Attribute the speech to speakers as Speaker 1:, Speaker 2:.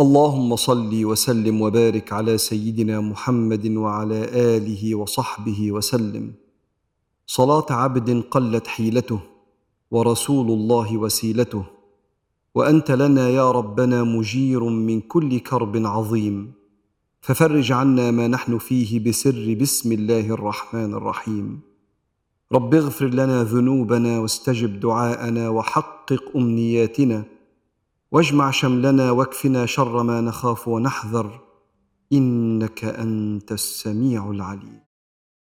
Speaker 1: اللهم صل وسلم وبارك على سيدنا محمد وعلى آله وصحبه وسلم. صلاة عبد قلت حيلته ورسول الله وسيلته. وأنت لنا يا ربنا مجير من كل كرب عظيم. ففرج عنا ما نحن فيه بسر بسم الله الرحمن الرحيم. رب اغفر لنا ذنوبنا واستجب دعاءنا وحقق أمنياتنا. واجمع شملنا واكفنا شر ما نخاف ونحذر إنك أنت السميع العليم.